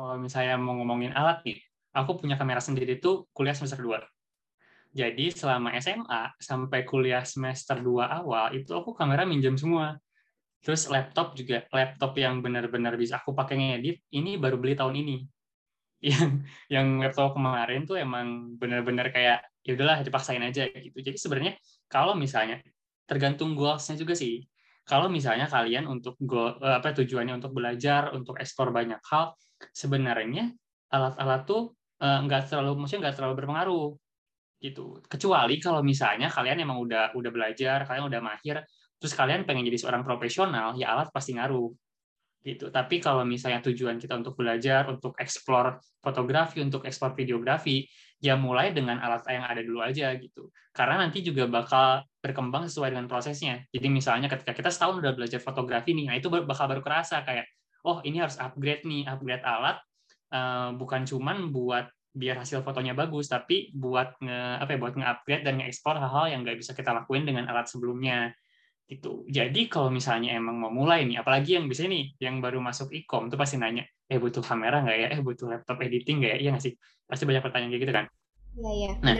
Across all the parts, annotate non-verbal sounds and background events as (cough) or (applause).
kalau misalnya mau ngomongin alat nih, aku punya kamera sendiri tuh kuliah semester 2. Jadi selama SMA sampai kuliah semester 2 awal itu aku kamera minjem semua. Terus laptop juga, laptop yang benar-benar bisa aku pakai ngedit, ini baru beli tahun ini. (laughs) Yang yang laptop kemarin tuh emang benar-benar kayak ya udahlah dipaksain aja gitu. Jadi sebenarnya kalau misalnya tergantung goals-nya juga sih. Kalau misalnya kalian untuk goal, apa tujuannya untuk belajar, untuk ekspor banyak hal, sebenarnya alat-alat tuh eh, nggak terlalu maksudnya nggak terlalu berpengaruh gitu. Kecuali kalau misalnya kalian emang udah udah belajar kalian udah mahir terus kalian pengen jadi seorang profesional ya alat pasti ngaruh gitu. Tapi kalau misalnya tujuan kita untuk belajar untuk explore fotografi untuk ekspor videografi ya mulai dengan alat yang ada dulu aja gitu. Karena nanti juga bakal berkembang sesuai dengan prosesnya. Jadi misalnya ketika kita setahun udah belajar fotografi nih nah itu bakal baru kerasa kayak oh ini harus upgrade nih upgrade alat uh, bukan cuman buat biar hasil fotonya bagus tapi buat nge apa ya buat nge-upgrade dan nge-ekspor hal-hal yang nggak bisa kita lakuin dengan alat sebelumnya gitu. Jadi kalau misalnya emang mau mulai nih apalagi yang bisa nih yang baru masuk e-com tuh pasti nanya eh butuh kamera nggak ya? Eh butuh laptop editing nggak ya? Iya nggak sih? Pasti banyak pertanyaan kayak gitu kan? Iya iya. Nah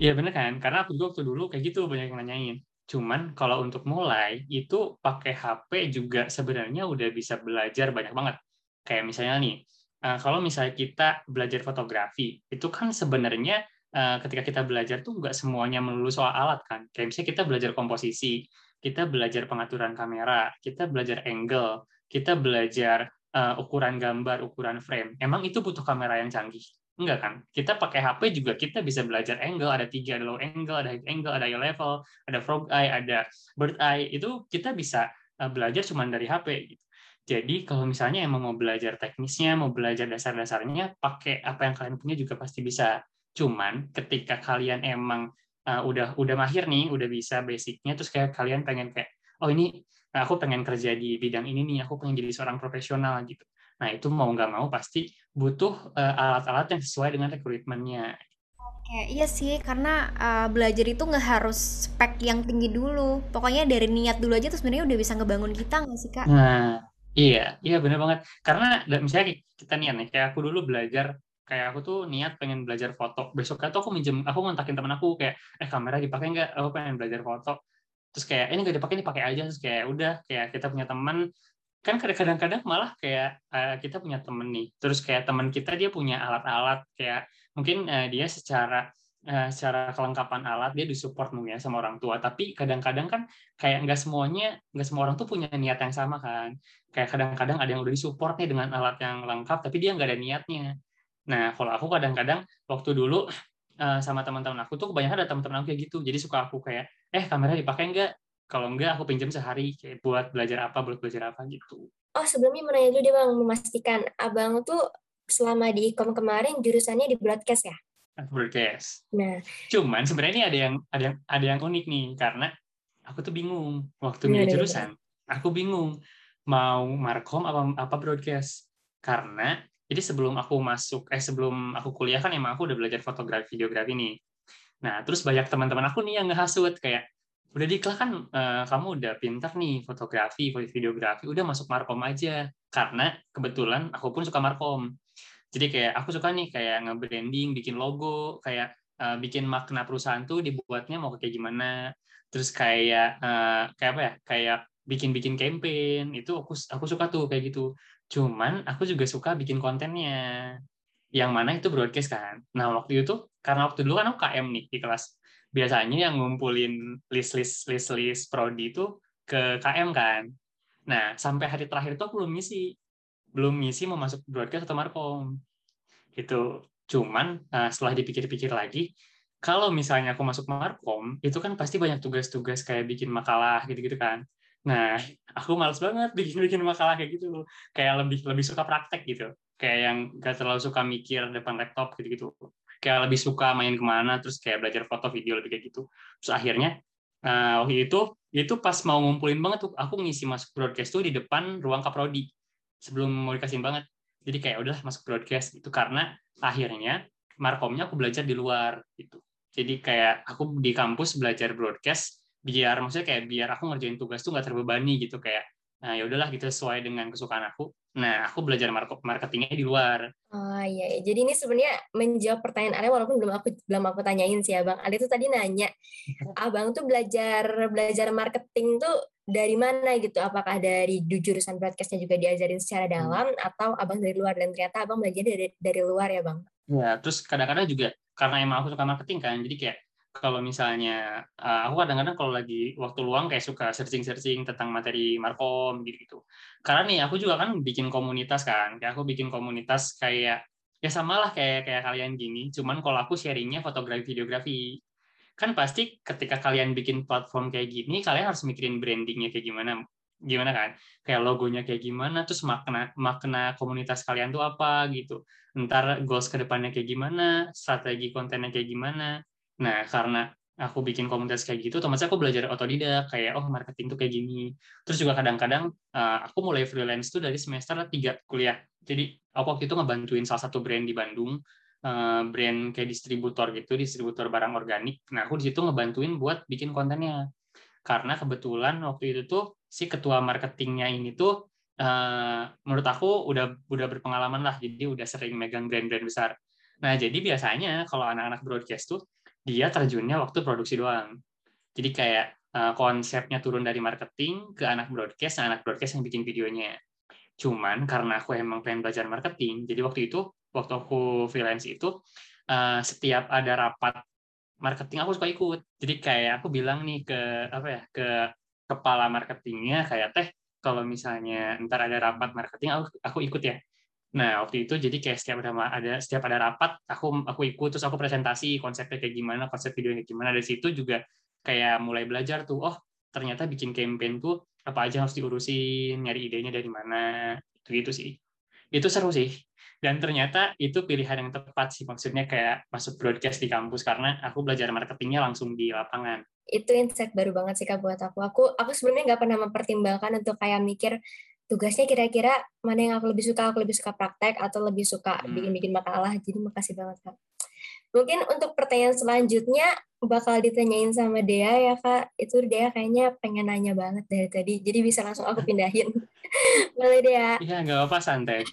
iya bener kan? Karena aku juga waktu dulu kayak gitu banyak yang nanyain cuman kalau untuk mulai itu pakai HP juga sebenarnya udah bisa belajar banyak banget kayak misalnya nih uh, kalau misalnya kita belajar fotografi, itu kan sebenarnya uh, ketika kita belajar tuh nggak semuanya melulu soal alat kan. Kayak misalnya kita belajar komposisi, kita belajar pengaturan kamera, kita belajar angle, kita belajar uh, ukuran gambar, ukuran frame. Emang itu butuh kamera yang canggih? Enggak kan? Kita pakai HP juga kita bisa belajar angle, ada tiga, ada low angle, ada high angle, ada eye level, ada frog eye, ada bird eye. Itu kita bisa belajar cuma dari HP. Gitu. Jadi kalau misalnya emang mau belajar teknisnya, mau belajar dasar-dasarnya, pakai apa yang kalian punya juga pasti bisa. Cuman ketika kalian emang uh, udah udah mahir nih, udah bisa basicnya, terus kayak kalian pengen kayak, oh ini aku pengen kerja di bidang ini nih, aku pengen jadi seorang profesional gitu. Nah itu mau nggak mau pasti butuh uh, alat-alat yang sesuai dengan rekrutmennya. Oke, iya sih, karena uh, belajar itu nggak harus spek yang tinggi dulu. Pokoknya dari niat dulu aja, terus sebenarnya udah bisa ngebangun kita nggak sih kak? Nah, Iya, iya benar banget. Karena misalnya kita niat nih, kayak aku dulu belajar, kayak aku tuh niat pengen belajar foto. Besoknya tuh aku minjem, aku ngontakin temen aku kayak, eh kamera dipakai nggak? Aku pengen belajar foto. Terus kayak, ini nggak dipakai, dipakai aja. Terus kayak udah, kayak kita punya teman, kan kadang-kadang malah kayak uh, kita punya temen nih. Terus kayak teman kita dia punya alat-alat, kayak mungkin uh, dia secara uh, secara kelengkapan alat dia disupport mungkin ya sama orang tua. Tapi kadang-kadang kan kayak nggak semuanya nggak semua orang tuh punya niat yang sama kan. Kayak kadang-kadang ada yang udah disupport nih dengan alat yang lengkap tapi dia nggak ada niatnya. Nah kalau aku kadang-kadang waktu dulu sama teman-teman aku tuh kebanyakan ada teman-teman aku kayak gitu. Jadi suka aku kayak eh kamera dipakai nggak kalau enggak aku pinjam sehari kayak buat belajar apa buat belajar apa gitu oh sebelumnya mau nanya dulu deh bang memastikan abang tuh selama di kom kemarin jurusannya di broadcast ya broadcast. Nah, cuman sebenarnya ini ada yang ada yang ada yang unik nih karena aku tuh bingung waktu milih iya, jurusan. Aku bingung mau markom apa apa broadcast karena jadi sebelum aku masuk eh sebelum aku kuliah kan emang aku udah belajar fotografi videografi nih. Nah, terus banyak teman-teman aku nih yang ngehasut kayak udah diklah kan uh, kamu udah pintar nih fotografi, videografi, udah masuk markom aja. Karena kebetulan aku pun suka markom jadi kayak aku suka nih kayak nge-branding, bikin logo, kayak uh, bikin makna perusahaan tuh dibuatnya mau kayak gimana. Terus kayak uh, kayak apa ya? Kayak bikin-bikin campaign itu aku aku suka tuh kayak gitu. Cuman aku juga suka bikin kontennya. Yang mana itu broadcast kan. Nah, waktu itu karena waktu dulu kan aku KM nih di kelas. Biasanya yang ngumpulin list-list list-list prodi itu ke KM kan. Nah, sampai hari terakhir itu aku belum ngisi. Belum ngisi mau masuk broadcast atau markom. Gitu. Cuman uh, setelah dipikir-pikir lagi kalau misalnya aku masuk markom itu kan pasti banyak tugas-tugas kayak bikin makalah gitu-gitu kan. Nah aku males banget (laughs) bikin-bikin makalah kayak gitu. Kayak lebih lebih suka praktek gitu. Kayak yang gak terlalu suka mikir depan laptop gitu-gitu kayak lebih suka main ke mana terus kayak belajar foto video lebih kayak gitu. Terus akhirnya uh, waktu itu itu pas mau ngumpulin banget tuh aku ngisi masuk broadcast tuh di depan ruang kaprodi sebelum mau dikasihin banget. Jadi kayak udah masuk broadcast itu karena akhirnya markomnya aku belajar di luar gitu. Jadi kayak aku di kampus belajar broadcast biar maksudnya kayak biar aku ngerjain tugas tuh nggak terbebani gitu. Kayak nah ya udahlah gitu sesuai dengan kesukaan aku nah aku belajar marketingnya di luar oh iya, iya. jadi ini sebenarnya menjawab pertanyaan Ale walaupun belum aku belum aku tanyain sih abang Ale itu tadi nanya (laughs) abang tuh belajar belajar marketing tuh dari mana gitu apakah dari jurusan broadcastnya juga diajarin secara hmm. dalam hmm. atau abang dari luar dan ternyata abang belajar dari dari luar ya bang ya terus kadang-kadang juga karena emang aku suka marketing kan jadi kayak kalau misalnya uh, aku kadang-kadang kalau lagi waktu luang kayak suka searching-searching tentang materi markom gitu. Karena nih aku juga kan bikin komunitas kan, kayak aku bikin komunitas kayak ya samalah kayak kayak kalian gini, cuman kalau aku sharingnya fotografi videografi. Kan pasti ketika kalian bikin platform kayak gini, kalian harus mikirin brandingnya kayak gimana, gimana kan? Kayak logonya kayak gimana, terus makna makna komunitas kalian tuh apa gitu. Ntar goals ke depannya kayak gimana, strategi kontennya kayak gimana Nah, karena aku bikin komunitas kayak gitu, otomatis aku belajar otodidak, kayak, oh marketing tuh kayak gini. Terus juga kadang-kadang uh, aku mulai freelance tuh dari semester 3 kuliah. Jadi, aku waktu itu ngebantuin salah satu brand di Bandung, uh, brand kayak distributor gitu, distributor barang organik. Nah, aku di situ ngebantuin buat bikin kontennya. Karena kebetulan waktu itu tuh, si ketua marketingnya ini tuh, uh, menurut aku udah udah berpengalaman lah, jadi udah sering megang brand-brand besar. Nah, jadi biasanya kalau anak-anak broadcast tuh, dia terjunnya waktu produksi doang. Jadi kayak uh, konsepnya turun dari marketing ke anak broadcast, nah anak broadcast yang bikin videonya. Cuman karena aku emang pengen belajar marketing, jadi waktu itu, waktu aku freelance itu, uh, setiap ada rapat marketing aku suka ikut. Jadi kayak aku bilang nih ke apa ya ke kepala marketingnya kayak teh kalau misalnya ntar ada rapat marketing aku aku ikut ya Nah, waktu itu jadi kayak setiap ada ada setiap ada rapat, aku aku ikut terus aku presentasi konsepnya kayak gimana, konsep videonya kayak gimana. Dari situ juga kayak mulai belajar tuh, oh ternyata bikin campaign tuh apa aja harus diurusin, nyari idenya dari mana, itu gitu sih. Itu seru sih. Dan ternyata itu pilihan yang tepat sih, maksudnya kayak masuk broadcast di kampus karena aku belajar marketingnya langsung di lapangan. Itu insight baru banget sih kak buat aku. Aku aku sebenarnya nggak pernah mempertimbangkan untuk kayak mikir tugasnya kira-kira mana yang aku lebih suka, aku lebih suka praktek atau lebih suka hmm. bikin-bikin makalah. Jadi makasih banget Kak. Mungkin untuk pertanyaan selanjutnya bakal ditanyain sama Dea ya Kak. Itu Dea kayaknya pengen nanya banget dari tadi. Jadi bisa langsung aku pindahin. (laughs) Boleh Dea? Iya, nggak apa-apa santai.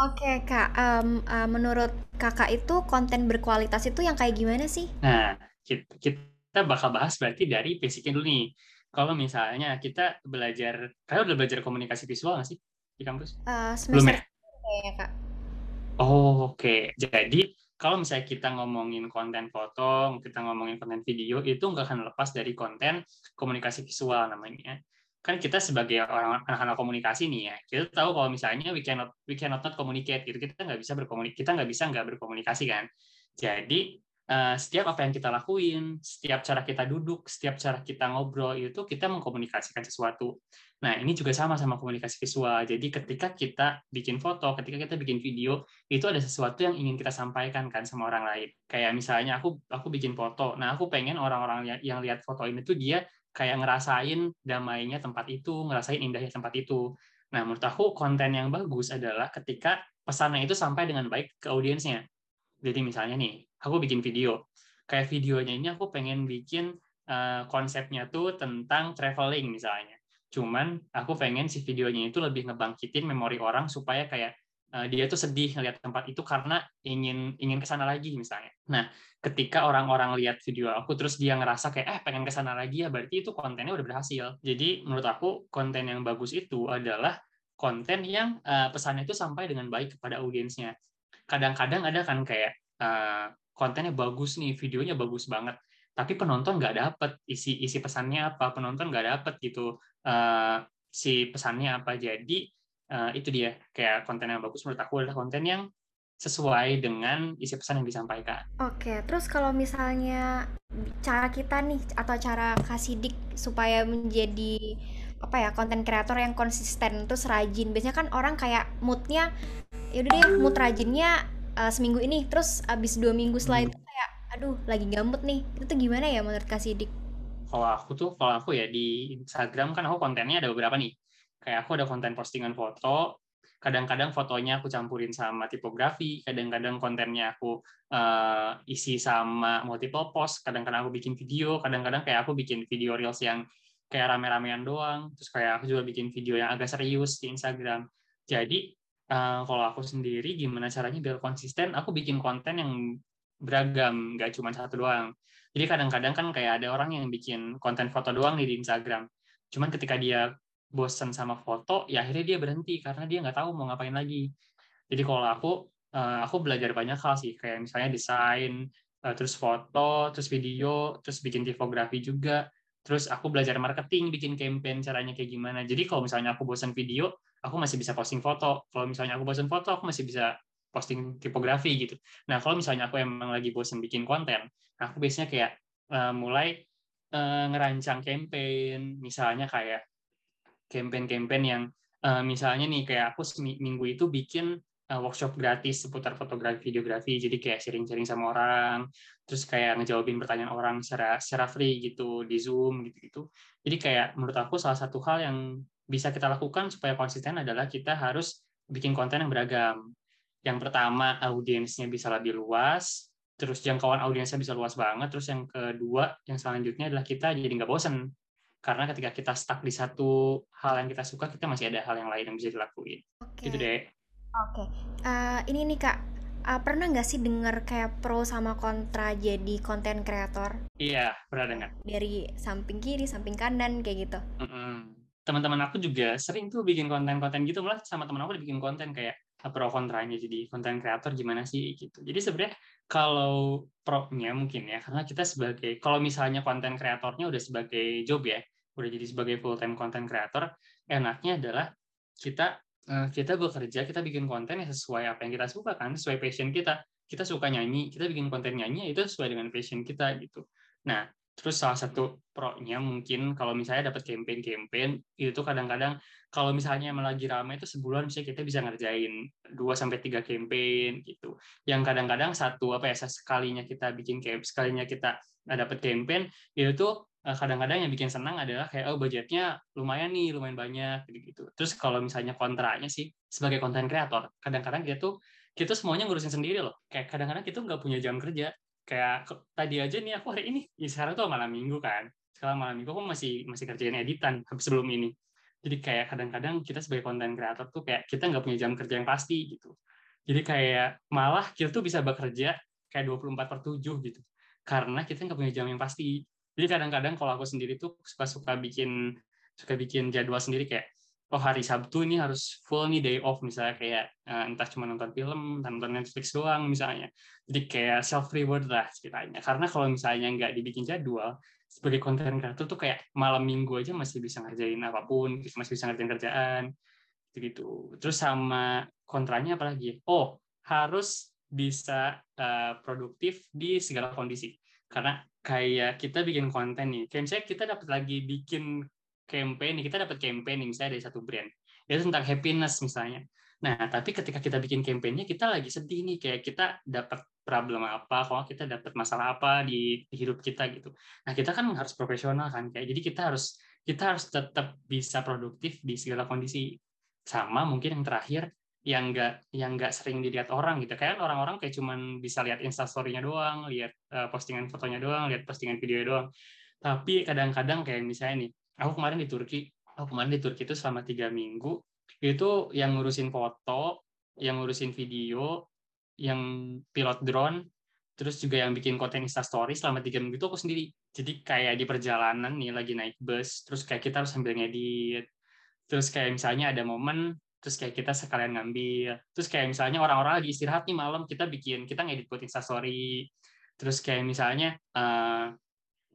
Oke Kak, um, uh, menurut Kakak itu konten berkualitas itu yang kayak gimana sih? Nah, kita, kita bakal bahas berarti dari basicnya dulu nih kalau misalnya kita belajar, kalian udah belajar komunikasi visual nggak sih di kampus? Uh, Belum ya? ya Kak. Oh, Oke, okay. jadi kalau misalnya kita ngomongin konten foto, kita ngomongin konten video, itu nggak akan lepas dari konten komunikasi visual namanya. Kan kita sebagai orang anak-anak komunikasi nih ya, kita tahu kalau misalnya we cannot we cannot not communicate gitu, kita nggak bisa berkomunikasi, kita nggak bisa nggak berkomunikasi kan. Jadi setiap apa yang kita lakuin, setiap cara kita duduk, setiap cara kita ngobrol itu kita mengkomunikasikan sesuatu. Nah, ini juga sama sama komunikasi visual. Jadi ketika kita bikin foto, ketika kita bikin video, itu ada sesuatu yang ingin kita sampaikan kan sama orang lain. Kayak misalnya aku aku bikin foto. Nah, aku pengen orang-orang yang lihat foto ini tuh dia kayak ngerasain damainya tempat itu, ngerasain indahnya tempat itu. Nah, menurut aku konten yang bagus adalah ketika pesannya itu sampai dengan baik ke audiensnya. Jadi misalnya nih, aku bikin video. Kayak videonya ini aku pengen bikin uh, konsepnya tuh tentang traveling misalnya. Cuman aku pengen si videonya itu lebih ngebangkitin memori orang supaya kayak uh, dia tuh sedih ngeliat tempat itu karena ingin ingin ke sana lagi misalnya. Nah, ketika orang-orang lihat video aku terus dia ngerasa kayak eh pengen ke sana lagi ya berarti itu kontennya udah berhasil. Jadi menurut aku konten yang bagus itu adalah konten yang uh, pesannya itu sampai dengan baik kepada audiensnya. Kadang-kadang ada kan kayak uh, kontennya bagus nih, videonya bagus banget, tapi penonton nggak dapet isi isi pesannya apa, penonton nggak dapet gitu uh, si pesannya apa. Jadi uh, itu dia kayak konten yang bagus menurut aku adalah konten yang sesuai dengan isi pesan yang disampaikan. Oke, terus kalau misalnya cara kita nih atau cara kasih dik supaya menjadi apa ya konten kreator yang konsisten terus rajin biasanya kan orang kayak moodnya yaudah deh mood rajinnya uh, seminggu ini. Terus abis dua minggu setelah hmm. itu kayak aduh lagi gambut nih. Itu tuh gimana ya menurut Kak Sidik? Kalau aku tuh kalau aku ya di Instagram kan aku kontennya ada beberapa nih. Kayak aku ada konten postingan foto. Kadang-kadang fotonya aku campurin sama tipografi, kadang-kadang kontennya aku uh, isi sama multiple post, kadang-kadang aku bikin video, kadang-kadang kayak aku bikin video reels yang kayak rame-ramean doang. Terus kayak aku juga bikin video yang agak serius di Instagram. Jadi uh, kalau aku sendiri gimana caranya biar konsisten? Aku bikin konten yang beragam nggak cuma satu doang. Jadi kadang-kadang kan kayak ada orang yang bikin konten foto doang nih di Instagram. Cuman ketika dia bosen sama foto ya akhirnya dia berhenti karena dia nggak tahu mau ngapain lagi. Jadi kalau aku uh, aku belajar banyak hal sih. Kayak misalnya desain uh, terus foto terus video terus bikin tipografi juga. Terus aku belajar marketing bikin campaign caranya kayak gimana. Jadi kalau misalnya aku bosan video aku masih bisa posting foto. Kalau misalnya aku bosan foto aku masih bisa posting tipografi gitu. Nah, kalau misalnya aku emang lagi bosen bikin konten, aku biasanya kayak uh, mulai uh, ngerancang campaign, misalnya kayak campaign-campaign yang uh, misalnya nih kayak aku minggu itu bikin uh, workshop gratis seputar fotografi videografi. Jadi kayak sharing-sharing sama orang terus kayak ngejawabin pertanyaan orang secara secara free gitu di zoom gitu gitu jadi kayak menurut aku salah satu hal yang bisa kita lakukan supaya konsisten adalah kita harus bikin konten yang beragam yang pertama audiensnya bisa lebih luas, terus jangkauan audiensnya bisa luas banget, terus yang kedua, yang selanjutnya adalah kita jadi nggak bosen. Karena ketika kita stuck di satu hal yang kita suka, kita masih ada hal yang lain yang bisa dilakuin. Okay. Gitu deh. Oke, okay. uh, ini nih kak, uh, pernah nggak sih denger kayak pro sama kontra jadi konten kreator? Iya, pernah dengar. Dari samping kiri, samping kanan, kayak gitu. Mm -hmm. Teman-teman aku juga sering tuh bikin konten-konten gitu, malah sama teman aku bikin konten kayak pro kontranya jadi konten kreator gimana sih gitu. Jadi sebenarnya kalau pro-nya mungkin ya karena kita sebagai kalau misalnya konten kreatornya udah sebagai job ya, udah jadi sebagai full time konten kreator, enaknya adalah kita eh, kita bekerja, kita bikin konten yang sesuai apa yang kita suka kan, sesuai passion kita. Kita suka nyanyi, kita bikin konten nyanyi itu sesuai dengan passion kita gitu. Nah, Terus salah satu pro-nya mungkin kalau misalnya dapat campaign-campaign itu kadang-kadang kalau misalnya emang lagi ramai itu sebulan bisa kita bisa ngerjain 2 sampai 3 campaign gitu. Yang kadang-kadang satu apa ya sekalinya kita bikin campaign, sekalinya kita dapat campaign itu tuh eh, kadang-kadang yang bikin senang adalah kayak oh budgetnya lumayan nih, lumayan banyak gitu. Terus kalau misalnya kontranya sih sebagai konten kreator, kadang-kadang kita tuh kita semuanya ngurusin sendiri loh. Kayak kadang-kadang kita nggak punya jam kerja kayak tadi aja nih aku hari ini. Ya sekarang tuh malam minggu kan. Sekarang malam minggu aku masih masih kerjain editan sebelum ini. Jadi kayak kadang-kadang kita sebagai konten kreator tuh kayak kita nggak punya jam kerja yang pasti gitu. Jadi kayak malah kita tuh bisa bekerja kayak 24 per 7 gitu. Karena kita nggak punya jam yang pasti. Jadi kadang-kadang kalau aku sendiri tuh suka-suka bikin suka bikin jadwal sendiri kayak oh hari Sabtu ini harus full nih day off misalnya kayak uh, entah cuma nonton film, entah nonton Netflix doang misalnya. Jadi kayak self reward lah ceritanya. Karena kalau misalnya nggak dibikin jadwal, sebagai konten kreator tuh kayak malam minggu aja masih bisa ngerjain apa pun, masih bisa ngerjain kerjaan gitu. Terus sama kontranya apa lagi? Oh, harus bisa uh, produktif di segala kondisi. Karena kayak kita bikin konten nih, kayak misalnya kita dapat lagi bikin campaign kita dapat campaign misalnya dari satu brand. Itu tentang happiness misalnya. Nah tapi ketika kita bikin campaignnya kita lagi sedih nih kayak kita dapat problem apa kalau kita dapat masalah apa di, hidup kita gitu. Nah kita kan harus profesional kan kayak jadi kita harus kita harus tetap bisa produktif di segala kondisi. Sama mungkin yang terakhir yang enggak yang enggak sering dilihat orang gitu. Kayak orang-orang kayak cuman bisa lihat instastorynya doang lihat uh, postingan fotonya doang lihat postingan video doang. Tapi kadang-kadang kayak misalnya nih aku kemarin di Turki aku kemarin di Turki itu selama tiga minggu itu yang ngurusin foto yang ngurusin video yang pilot drone terus juga yang bikin konten instastory selama tiga minggu itu aku sendiri. Jadi kayak di perjalanan nih lagi naik bus terus kayak kita harus sambil ngedit. Terus kayak misalnya ada momen terus kayak kita sekalian ngambil. Terus kayak misalnya orang-orang lagi istirahat nih malam kita bikin kita ngedit buat instastory terus kayak misalnya uh,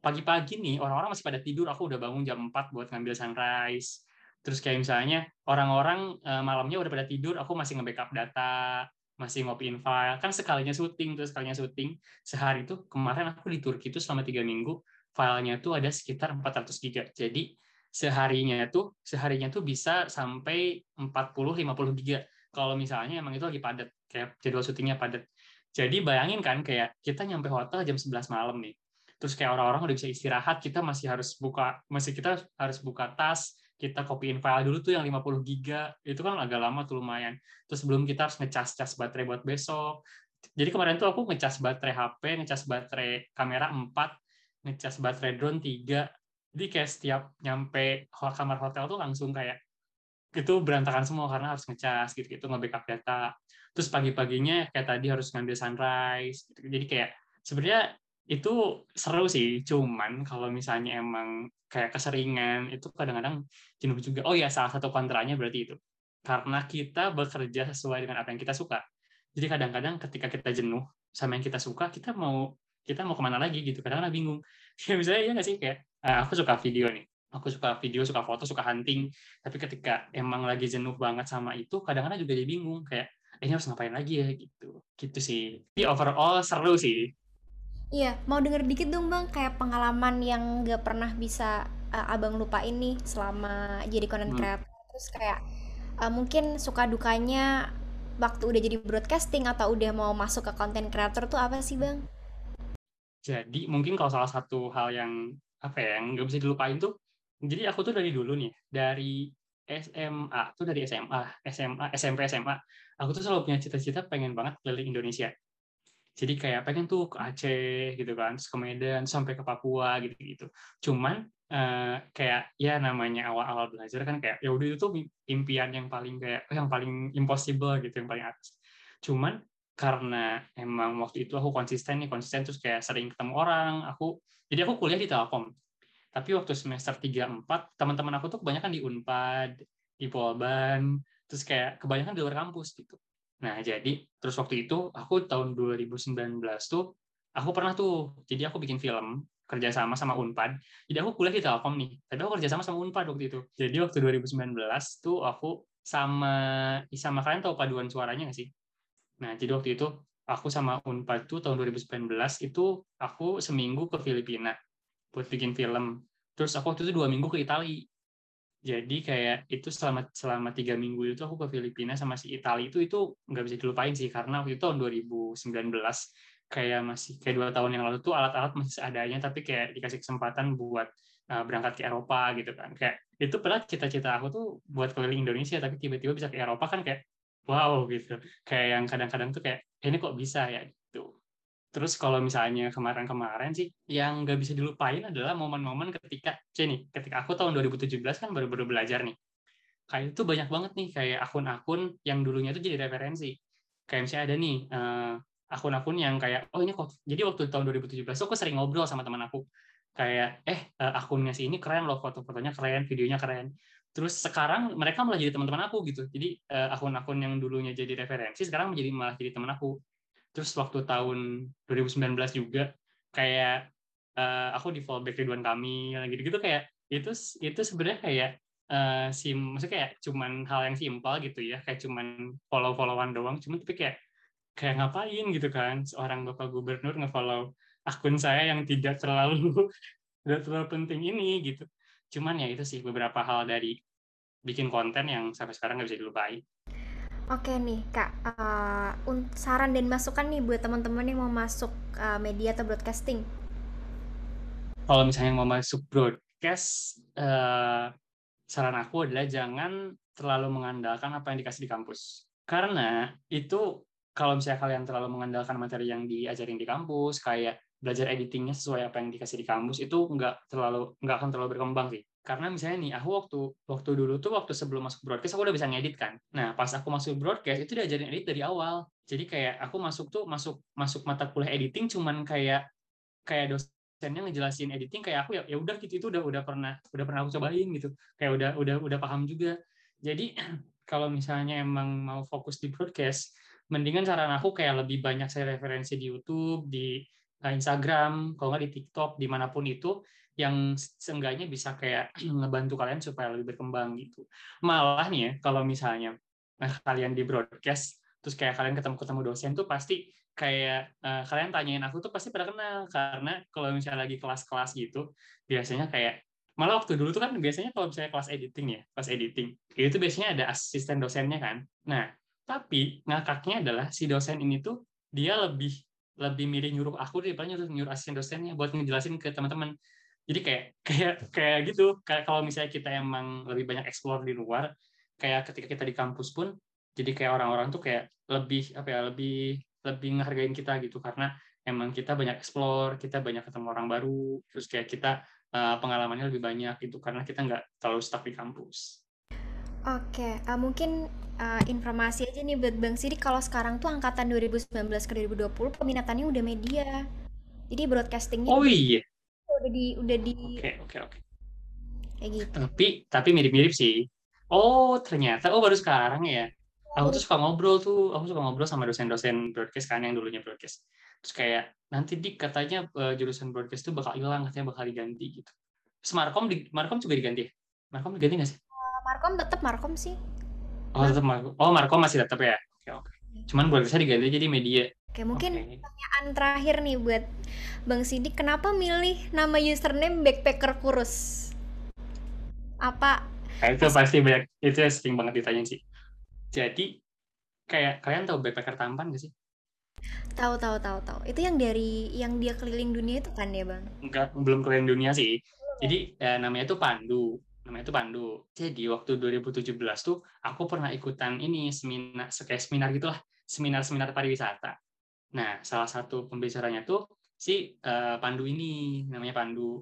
pagi-pagi nih orang-orang masih pada tidur. Aku udah bangun jam 4 buat ngambil sunrise. Terus kayak misalnya orang-orang uh, malamnya udah pada tidur aku masih nge-backup data masih ngopiin file. Kan sekalinya syuting terus sekalinya syuting. Sehari itu kemarin aku di Turki itu selama tiga minggu filenya tuh ada sekitar 400 giga. Jadi seharinya tuh seharinya tuh bisa sampai 40-50 giga. Kalau misalnya emang itu lagi padat kayak jadwal syutingnya padat. Jadi bayangin kan kayak kita nyampe hotel jam 11 malam nih terus kayak orang-orang udah bisa istirahat kita masih harus buka masih kita harus buka tas kita copyin file dulu tuh yang 50 giga. Itu kan agak lama tuh lumayan. Terus sebelum kita harus ngecas-cas baterai buat besok. Jadi kemarin tuh aku ngecas baterai HP ngecas baterai kamera 4 ngecas baterai drone 3 jadi kayak setiap nyampe kamar hotel tuh langsung kayak itu berantakan semua karena harus ngecas gitu gitu nge-backup data. Terus pagi-paginya kayak tadi harus ngambil sunrise gitu. jadi kayak sebenarnya itu seru sih cuman kalau misalnya emang kayak keseringan itu kadang-kadang jenuh juga. Oh ya salah satu kontranya berarti itu. Karena kita bekerja sesuai dengan apa yang kita suka. Jadi kadang-kadang ketika kita jenuh sama yang kita suka kita mau kita mau ke mana lagi gitu. Kadang-kadang bingung. (laughs) Ya misalnya ya nggak sih? Kayak ah, aku suka video nih. Aku suka video suka foto suka hunting. Tapi ketika emang lagi jenuh banget sama itu kadang-kadang juga jadi bingung. Kayak eh, ini harus ngapain lagi ya? Gitu. Gitu sih. Tapi overall seru sih iya mau denger dikit dong bang kayak pengalaman yang gak pernah bisa uh, abang lupa ini selama jadi content hmm. creator terus kayak uh, mungkin suka dukanya waktu udah jadi broadcasting atau udah mau masuk ke content creator tuh apa sih bang? Jadi mungkin kalau salah satu hal yang apa ya yang nggak bisa dilupain tuh jadi aku tuh dari dulu nih dari SMA tuh dari SMA SMA SMP SMA aku tuh selalu punya cita-cita pengen banget keliling Indonesia jadi kayak pengen tuh ke Aceh gitu kan ke Medan sampai ke Papua gitu gitu cuman uh, kayak ya namanya awal-awal belajar kan kayak ya udah itu impian yang paling kayak yang paling impossible gitu yang paling atas. Cuman karena emang waktu itu aku konsisten nih konsisten terus kayak sering ketemu orang aku jadi aku kuliah di Telkom. Tapi waktu semester 3 4 teman-teman aku tuh kebanyakan di Unpad, di Polban, terus kayak kebanyakan di luar kampus gitu. Nah, jadi terus waktu itu aku tahun 2019 tuh aku pernah tuh jadi aku bikin film kerja sama Unpad. Jadi aku kuliah di Telkom nih, tapi aku kerja sama sama Unpad waktu itu. Jadi waktu 2019 tuh aku sama sama kalian tahu paduan suaranya nggak sih? Nah, jadi waktu itu aku sama Unpad tuh tahun 2019 itu aku seminggu ke Filipina buat bikin film. Terus aku waktu itu dua minggu ke Italia. Jadi kayak itu selama selama tiga minggu itu aku ke Filipina sama si Italia itu itu nggak bisa dilupain sih. Karena waktu itu tahun 2019 kayak masih kayak dua tahun yang lalu tuh alat-alat masih seadanya tapi kayak dikasih kesempatan buat uh, berangkat ke Eropa gitu kan. Kayak itu pernah cita-cita aku tuh buat keliling Indonesia tapi tiba-tiba bisa ke Eropa kan kayak wow gitu. Kayak yang kadang-kadang tuh kayak eh, ini kok bisa ya Terus kalau misalnya kemarin-kemarin sih, yang nggak bisa dilupain adalah momen-momen ketika, nih, ketika aku tahun 2017 kan baru-baru belajar nih. Kayak itu banyak banget nih, kayak akun-akun yang dulunya itu jadi referensi. Kayak misalnya ada nih, uh, akun-akun yang kayak, oh ini kok, jadi waktu tahun 2017 aku sering ngobrol sama teman aku. Kayak, eh uh, akunnya si ini keren loh, foto-fotonya keren, videonya keren. Terus sekarang mereka malah jadi teman-teman aku gitu. Jadi uh, akun-akun yang dulunya jadi referensi, sekarang menjadi malah jadi teman aku terus waktu tahun 2019 juga kayak uh, aku di fallback Ridwan Kamil gitu-gitu kayak itu itu sebenarnya kayak uh, sim maksudnya kayak cuman hal yang simpel gitu ya kayak cuman follow-followan doang cuman tapi kayak kayak ngapain gitu kan seorang bapak gubernur ngefollow akun saya yang tidak terlalu (laughs) tidak terlalu penting ini gitu. Cuman ya itu sih beberapa hal dari bikin konten yang sampai sekarang nggak bisa dilupain Oke nih Kak, uh, saran dan masukan nih buat teman-teman yang mau masuk uh, media atau broadcasting. Kalau misalnya mau masuk broadcast, uh, saran aku adalah jangan terlalu mengandalkan apa yang dikasih di kampus. Karena itu kalau misalnya kalian terlalu mengandalkan materi yang diajarin di kampus, kayak belajar editingnya sesuai apa yang dikasih di kampus, itu nggak terlalu nggak akan terlalu berkembang sih karena misalnya nih aku waktu waktu dulu tuh waktu sebelum masuk broadcast aku udah bisa ngedit kan. Nah pas aku masuk broadcast itu diajarin edit dari awal. Jadi kayak aku masuk tuh masuk masuk mata kuliah editing cuman kayak kayak dosennya ngejelasin editing kayak aku ya ya udah gitu itu udah udah pernah udah pernah aku cobain gitu. Kayak udah udah udah paham juga. Jadi (clears throat) kalau misalnya emang mau fokus di broadcast mendingan saran aku kayak lebih banyak saya referensi di YouTube di eh, Instagram kalau nggak di TikTok di mana pun itu yang seenggaknya bisa kayak (clears throat) ngebantu kalian supaya lebih berkembang gitu. Malah nih ya, kalau misalnya nah, kalian di broadcast, terus kayak kalian ketemu-ketemu dosen tuh pasti kayak uh, kalian tanyain aku tuh pasti pada kenal. Karena kalau misalnya lagi kelas-kelas gitu biasanya kayak malah waktu dulu tuh kan biasanya kalau misalnya kelas editing ya kelas editing itu biasanya ada asisten dosennya kan. Nah tapi ngakaknya adalah si dosen ini tuh dia lebih lebih milih nyuruh aku daripada nyuruh nyuruh asisten dosennya buat ngejelasin ke teman-teman jadi kayak kayak kayak gitu kayak kalau misalnya kita emang lebih banyak explore di luar kayak ketika kita di kampus pun jadi kayak orang-orang tuh kayak lebih apa ya lebih lebih ngehargain kita gitu karena emang kita banyak explore kita banyak ketemu orang baru terus kayak kita uh, pengalamannya lebih banyak gitu karena kita nggak terlalu stuck di kampus. Oke, uh, mungkin uh, informasi aja nih buat Bang Sidik kalau sekarang tuh angkatan 2019 ke 2020 peminatannya udah media. Jadi broadcastingnya Oh iya. Udah di udah di Oke, oke, oke. kayak gitu. Tapi tapi mirip-mirip sih. Oh, ternyata oh baru sekarang ya. Aku tuh suka ngobrol tuh, aku suka ngobrol sama dosen-dosen broadcast kan yang dulunya broadcast. Terus kayak nanti dik katanya uh, jurusan broadcast tuh bakal hilang, katanya bakal diganti gitu. Terus Markom di Markom juga diganti ya? Markom diganti nggak sih? Uh, Markom tetap Markom sih. Oh, tetap Markom. Oh, Markom masih tetap ya. Oke, oke. Cuman broadcastnya diganti jadi media. Oke, mungkin Oke. pertanyaan terakhir nih buat Bang Sidik, kenapa milih nama username backpacker kurus? Apa? Nah, itu pasti banyak, itu sering banget ditanya sih. Jadi, kayak kalian tahu backpacker tampan gak sih? Tahu tahu tahu tahu. Itu yang dari yang dia keliling dunia itu kan ya, Bang? Enggak, belum keliling dunia sih. Jadi, ya, namanya itu Pandu. Namanya itu Pandu. Jadi, waktu 2017 tuh, aku pernah ikutan ini, seminar, kayak seminar gitulah. Seminar-seminar pariwisata. Nah, salah satu pembicaranya tuh si uh, Pandu ini, namanya Pandu.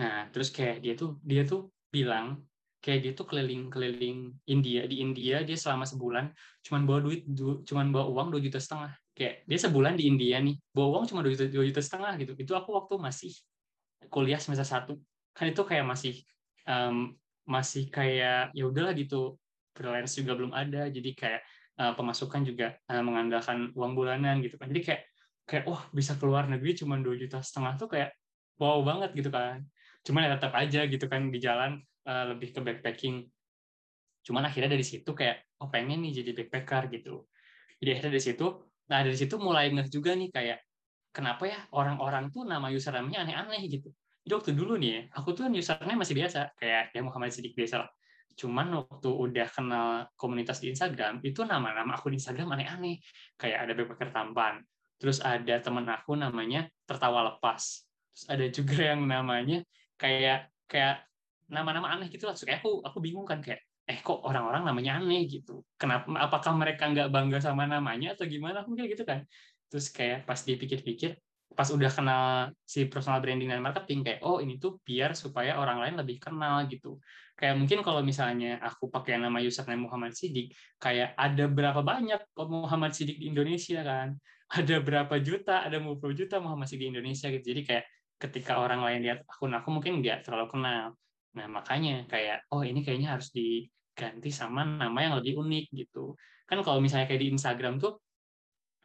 Nah, terus kayak dia tuh dia tuh bilang kayak dia tuh keliling-keliling India. Di India dia selama sebulan cuman bawa duit du, cuman bawa uang dua juta setengah. Kayak dia sebulan di India nih bawa uang cuma dua juta, 2 juta setengah gitu. Itu aku waktu masih kuliah semester satu. Kan itu kayak masih um, masih kayak ya udahlah gitu. Freelance juga belum ada. Jadi kayak uh, pemasukan juga uh, mengandalkan uang bulanan gitu kan. Jadi kayak kayak wah bisa keluar negeri cuma dua juta setengah tuh kayak wow banget gitu kan. Cuman ya tetap aja gitu kan di jalan uh, lebih ke backpacking. Cuman akhirnya dari situ kayak oh pengen nih jadi backpacker gitu. Jadi akhirnya dari situ nah dari situ mulai ngeh juga nih kayak kenapa ya orang-orang tuh nama username-nya aneh-aneh gitu. Jadi waktu dulu nih ya, aku tuh username masih biasa kayak ya Muhammad Sidik biasa lah cuman waktu udah kenal komunitas di Instagram itu nama-nama aku di Instagram aneh-aneh kayak ada backpacker tampan terus ada temen aku namanya tertawa lepas terus ada juga (laughs) yang namanya kayak kayak nama-nama aneh gitu lah. Kayak aku aku bingung kan kayak eh kok orang-orang namanya aneh gitu. Kenapa apakah mereka nggak bangga sama namanya atau gimana? Aku kayak gitu kan. Terus kayak pas dipikir-pikir pas udah kenal si personal branding dan marketing kayak oh ini tuh biar supaya orang lain lebih kenal gitu. Kayak mungkin kalau misalnya aku pakai nama username Muhammad Sidik, kayak ada berapa banyak Muhammad Sidik di Indonesia kan? (laughs) Ada berapa juta, ada berapa juta Muhammad Sidik di Indonesia gitu. Jadi kayak ketika orang lain lihat akun aku mungkin nggak terlalu kenal. Nah makanya kayak oh ini kayaknya harus diganti sama nama yang lebih unik gitu. Kan kalau misalnya kayak di Instagram tuh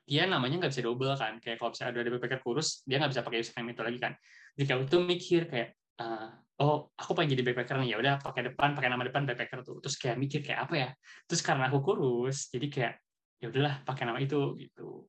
dia namanya nggak bisa double kan. Kayak kalau misalnya ada backpacker kurus dia nggak bisa pakai username itu lagi kan. Jadi aku tuh mikir kayak uh, oh aku pengen jadi backpacker nih ya udah pakai depan pakai nama depan backpacker tuh. Terus kayak mikir kayak apa ya? Terus karena aku kurus jadi kayak ya udahlah pakai nama itu gitu.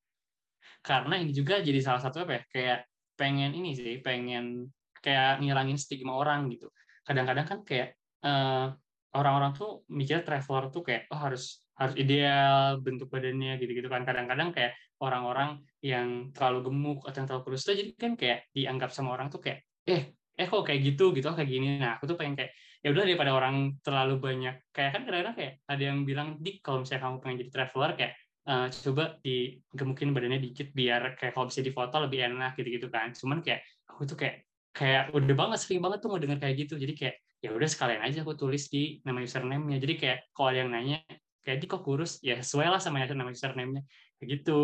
Karena ini juga jadi salah satu apa ya kayak pengen ini sih pengen kayak ngilangin stigma orang gitu kadang-kadang kan kayak uh, orang-orang tuh mikir traveler tuh kayak oh harus harus ideal bentuk badannya gitu-gitu kan kadang-kadang kayak orang-orang yang terlalu gemuk atau yang terlalu kurus tuh jadi kan kayak dianggap sama orang tuh kayak eh eh kok kayak gitu gitu oh kayak gini. Nah aku tuh pengen kayak ya udah daripada orang terlalu banyak kayak kan kadang-kadang kayak ada yang bilang dik kalau misalnya kamu pengen jadi traveler kayak uh, coba digemukin badannya dikit biar kayak kalau bisa difoto lebih enak gitu-gitu kan. Cuman kayak aku tuh kayak kayak udah banget sering banget tuh mau denger kayak gitu. Jadi kayak ya udah sekalian aja aku tulis di nama username-nya. Jadi kayak kalau ada yang nanya kayak di kok kurus? Ya sesuai lah sama nama username-nya. Kayak gitu.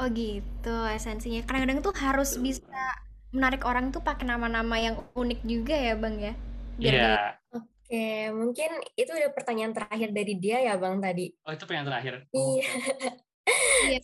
Oh gitu esensinya. Kadang-kadang tuh harus bisa menarik orang tuh pakai nama-nama yang unik juga ya bang ya Iya yeah. Oke, mungkin itu udah pertanyaan terakhir dari dia ya Bang tadi. Oh, itu pertanyaan terakhir. Iya. Oh. (laughs)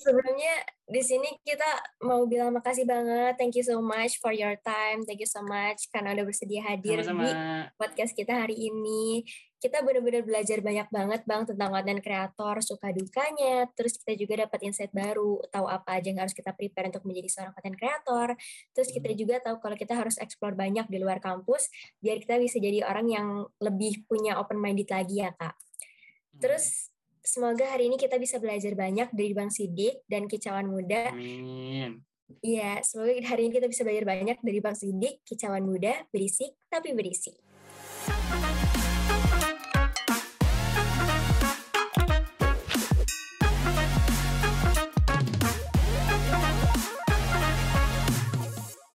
Sebelumnya di sini kita mau bilang makasih banget. Thank you so much for your time. Thank you so much karena udah bersedia hadir Sama-sama. di podcast kita hari ini. Kita benar-benar belajar banyak banget Bang tentang konten kreator, suka dukanya. Terus kita juga dapat insight baru, tahu apa aja yang harus kita prepare untuk menjadi seorang konten kreator. Terus kita juga tahu kalau kita harus explore banyak di luar kampus biar kita bisa jadi orang yang lebih punya open minded lagi ya, Kak. Terus semoga hari ini kita bisa belajar banyak dari Bang Sidik dan Kicauan Muda. Amin. Iya, semoga hari ini kita bisa belajar banyak dari Bang Sidik, Kicauan Muda, berisik tapi berisi.